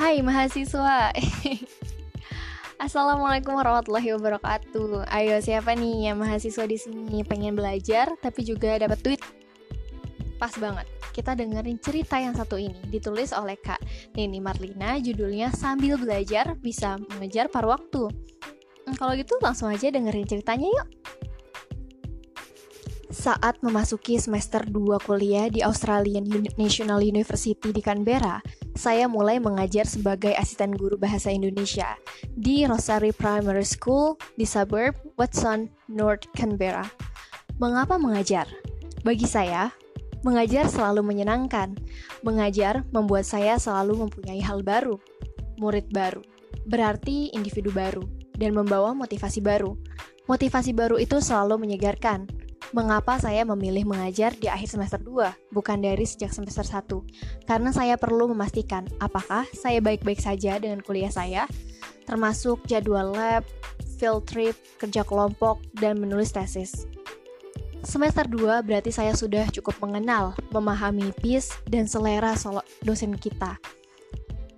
Hai mahasiswa. Assalamualaikum warahmatullahi wabarakatuh. Ayo siapa nih yang mahasiswa di sini pengen belajar tapi juga dapat duit? Pas banget. Kita dengerin cerita yang satu ini ditulis oleh Kak Nini Marlina judulnya Sambil Belajar Bisa Mengejar Paruh Waktu. Hmm, Kalau gitu langsung aja dengerin ceritanya yuk saat memasuki semester 2 kuliah di Australian National University di Canberra, saya mulai mengajar sebagai asisten guru bahasa Indonesia di Rosary Primary School di suburb Watson, North Canberra. Mengapa mengajar? Bagi saya, mengajar selalu menyenangkan. Mengajar membuat saya selalu mempunyai hal baru, murid baru, berarti individu baru, dan membawa motivasi baru. Motivasi baru itu selalu menyegarkan mengapa saya memilih mengajar di akhir semester 2, bukan dari sejak semester 1. Karena saya perlu memastikan apakah saya baik-baik saja dengan kuliah saya, termasuk jadwal lab, field trip, kerja kelompok, dan menulis tesis. Semester 2 berarti saya sudah cukup mengenal, memahami PIS, dan selera dosen kita.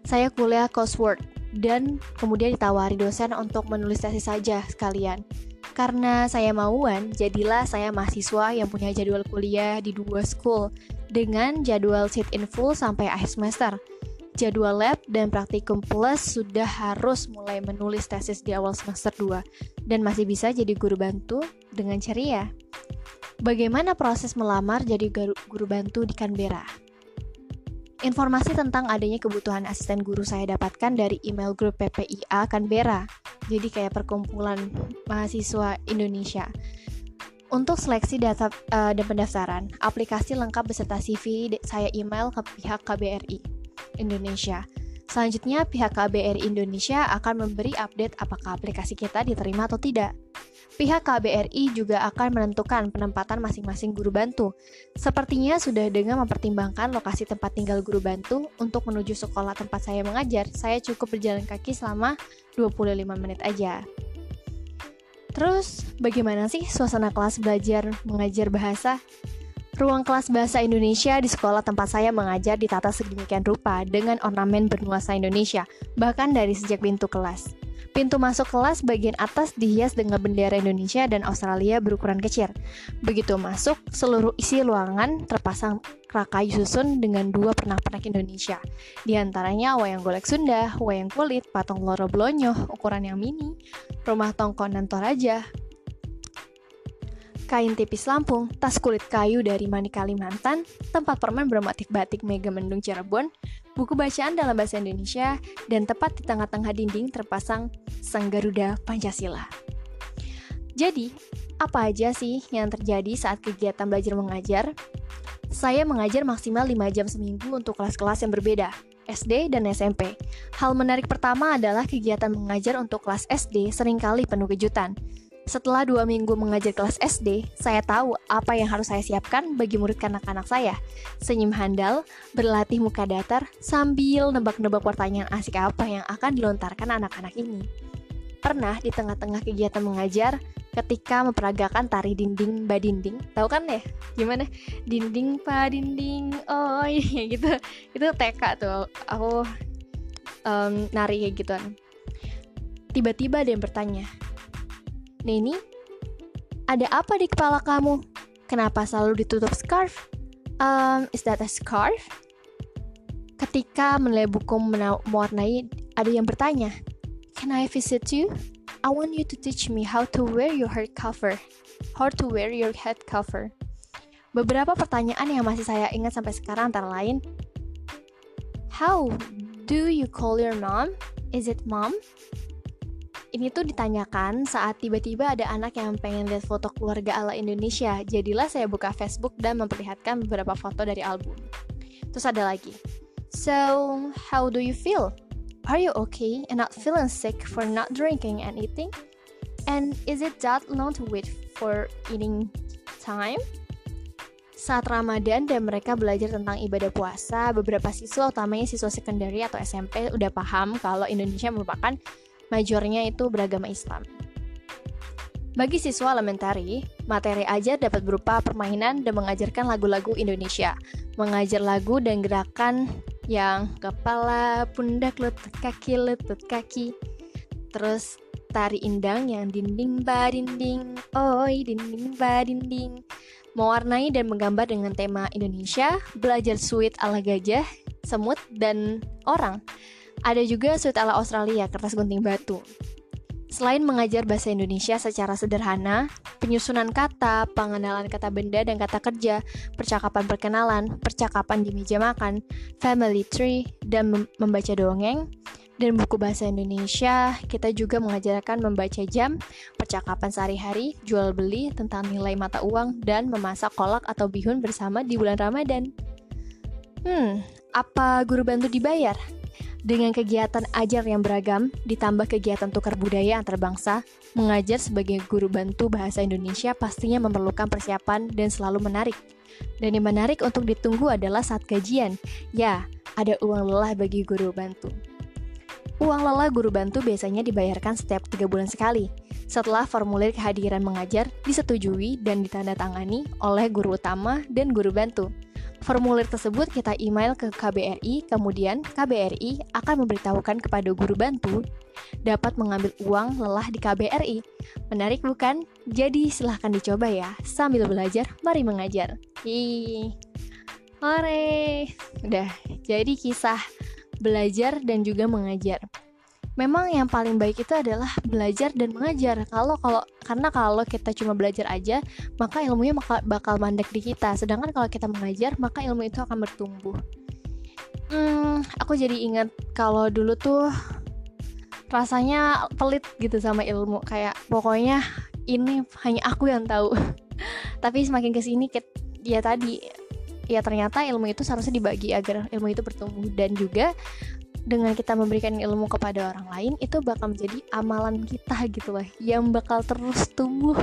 Saya kuliah coursework, dan kemudian ditawari dosen untuk menulis tesis saja sekalian. Karena saya mauan, jadilah saya mahasiswa yang punya jadwal kuliah di dua school dengan jadwal sit in full sampai akhir semester. Jadwal lab dan praktikum plus sudah harus mulai menulis tesis di awal semester 2 dan masih bisa jadi guru bantu dengan ceria. Bagaimana proses melamar jadi guru bantu di Canberra? Informasi tentang adanya kebutuhan asisten guru saya dapatkan dari email grup PPIA Canberra. Jadi kayak perkumpulan mahasiswa Indonesia. Untuk seleksi data uh, dan pendaftaran, aplikasi lengkap beserta CV saya email ke pihak KBRI Indonesia. Selanjutnya, pihak KBRI Indonesia akan memberi update apakah aplikasi kita diterima atau tidak. Pihak KBRI juga akan menentukan penempatan masing-masing guru bantu. Sepertinya sudah dengan mempertimbangkan lokasi tempat tinggal guru bantu untuk menuju sekolah tempat saya mengajar, saya cukup berjalan kaki selama 25 menit aja. Terus, bagaimana sih suasana kelas belajar mengajar bahasa? Ruang kelas bahasa Indonesia di sekolah tempat saya mengajar ditata sedemikian rupa dengan ornamen bernuansa Indonesia, bahkan dari sejak pintu kelas. Pintu masuk kelas bagian atas dihias dengan bendera Indonesia dan Australia berukuran kecil. Begitu masuk, seluruh isi ruangan terpasang kayu susun dengan dua pernak-pernik Indonesia. Di antaranya wayang golek Sunda, wayang kulit, patung loro blonyo, ukuran yang mini, rumah tongkon dan toraja, kain tipis Lampung, tas kulit kayu dari Mani Kalimantan, tempat permen bermotif batik Mega Mendung Cirebon, buku bacaan dalam bahasa Indonesia, dan tepat di tengah-tengah dinding terpasang Sang Garuda Pancasila. Jadi, apa aja sih yang terjadi saat kegiatan belajar mengajar? Saya mengajar maksimal 5 jam seminggu untuk kelas-kelas yang berbeda, SD dan SMP. Hal menarik pertama adalah kegiatan mengajar untuk kelas SD sering kali penuh kejutan. Setelah dua minggu mengajar kelas SD, saya tahu apa yang harus saya siapkan bagi murid anak-anak saya. Senyum handal, berlatih muka datar, sambil nebak-nebak pertanyaan asik apa yang akan dilontarkan anak-anak ini. Pernah di tengah-tengah kegiatan mengajar, ketika memperagakan tari dinding badinding, tahu kan ya? Gimana? Dinding pa dinding, oh iya gitu. Itu TK tuh, aku um, nari kayak gituan. Tiba-tiba ada yang bertanya, Neni, ada apa di kepala kamu? Kenapa selalu ditutup scarf? Um, is that a scarf? Ketika menilai buku mewarnai, ada yang bertanya, Can I visit you? I want you to teach me how to wear your head cover. How to wear your head cover. Beberapa pertanyaan yang masih saya ingat sampai sekarang antara lain, How do you call your mom? Is it mom? Ini tuh ditanyakan saat tiba-tiba ada anak yang pengen lihat foto keluarga ala Indonesia. Jadilah saya buka Facebook dan memperlihatkan beberapa foto dari album. Terus ada lagi. So, how do you feel? Are you okay and not feeling sick for not drinking and eating? And is it that long to wait for eating time? Saat Ramadan dan mereka belajar tentang ibadah puasa, beberapa siswa, utamanya siswa sekunderi atau SMP, udah paham kalau Indonesia merupakan majornya itu beragama Islam. Bagi siswa elementari, materi ajar dapat berupa permainan dan mengajarkan lagu-lagu Indonesia, mengajar lagu dan gerakan yang kepala, pundak, lutut kaki, lutut kaki. Terus tari indang yang dinding ba dinding, oi dinding ba dinding. Mewarnai dan menggambar dengan tema Indonesia, belajar sweet ala gajah, semut, dan orang. Ada juga sweet ala Australia, kertas gunting batu. Selain mengajar bahasa Indonesia secara sederhana, penyusunan kata, pengenalan kata benda dan kata kerja, percakapan perkenalan, percakapan di meja makan, family tree, dan mem membaca dongeng, dan buku bahasa Indonesia, kita juga mengajarkan membaca jam, percakapan sehari-hari, jual beli tentang nilai mata uang, dan memasak kolak atau bihun bersama di bulan Ramadan. Hmm, apa guru bantu dibayar? Dengan kegiatan ajar yang beragam, ditambah kegiatan tukar budaya antar bangsa, mengajar sebagai guru bantu bahasa Indonesia pastinya memerlukan persiapan dan selalu menarik. Dan yang menarik untuk ditunggu adalah saat gajian. Ya, ada uang lelah bagi guru bantu. Uang lelah guru bantu biasanya dibayarkan setiap tiga bulan sekali, setelah formulir kehadiran mengajar disetujui dan ditandatangani oleh guru utama dan guru bantu. Formulir tersebut kita email ke KBRI, kemudian KBRI akan memberitahukan kepada guru bantu dapat mengambil uang lelah di KBRI. Menarik bukan? Jadi silahkan dicoba ya. Sambil belajar, mari mengajar. Hi. Hore. Udah, jadi kisah belajar dan juga mengajar memang yang paling baik itu adalah belajar dan mengajar. Kalau kalau karena kalau kita cuma belajar aja, maka ilmunya bakal, mandek di kita. Sedangkan kalau kita mengajar, maka ilmu itu akan bertumbuh. Hmm, aku jadi ingat kalau dulu tuh rasanya pelit gitu sama ilmu. Kayak pokoknya ini hanya aku yang tahu. Tapi semakin ke sini, ya tadi ya ternyata ilmu itu seharusnya dibagi agar ilmu itu bertumbuh dan juga dengan kita memberikan ilmu kepada orang lain itu bakal menjadi amalan kita gitu loh yang bakal terus tumbuh.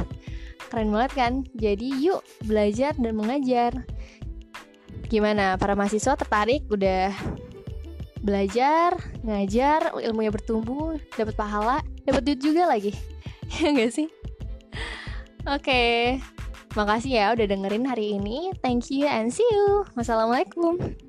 Keren banget kan? Jadi yuk belajar dan mengajar. Gimana? Para mahasiswa tertarik? Udah belajar ngajar ilmunya bertumbuh dapat pahala dapat duit juga lagi. Ya gak sih? Oke. Okay. makasih ya udah dengerin hari ini. Thank you and see you. Wassalamualaikum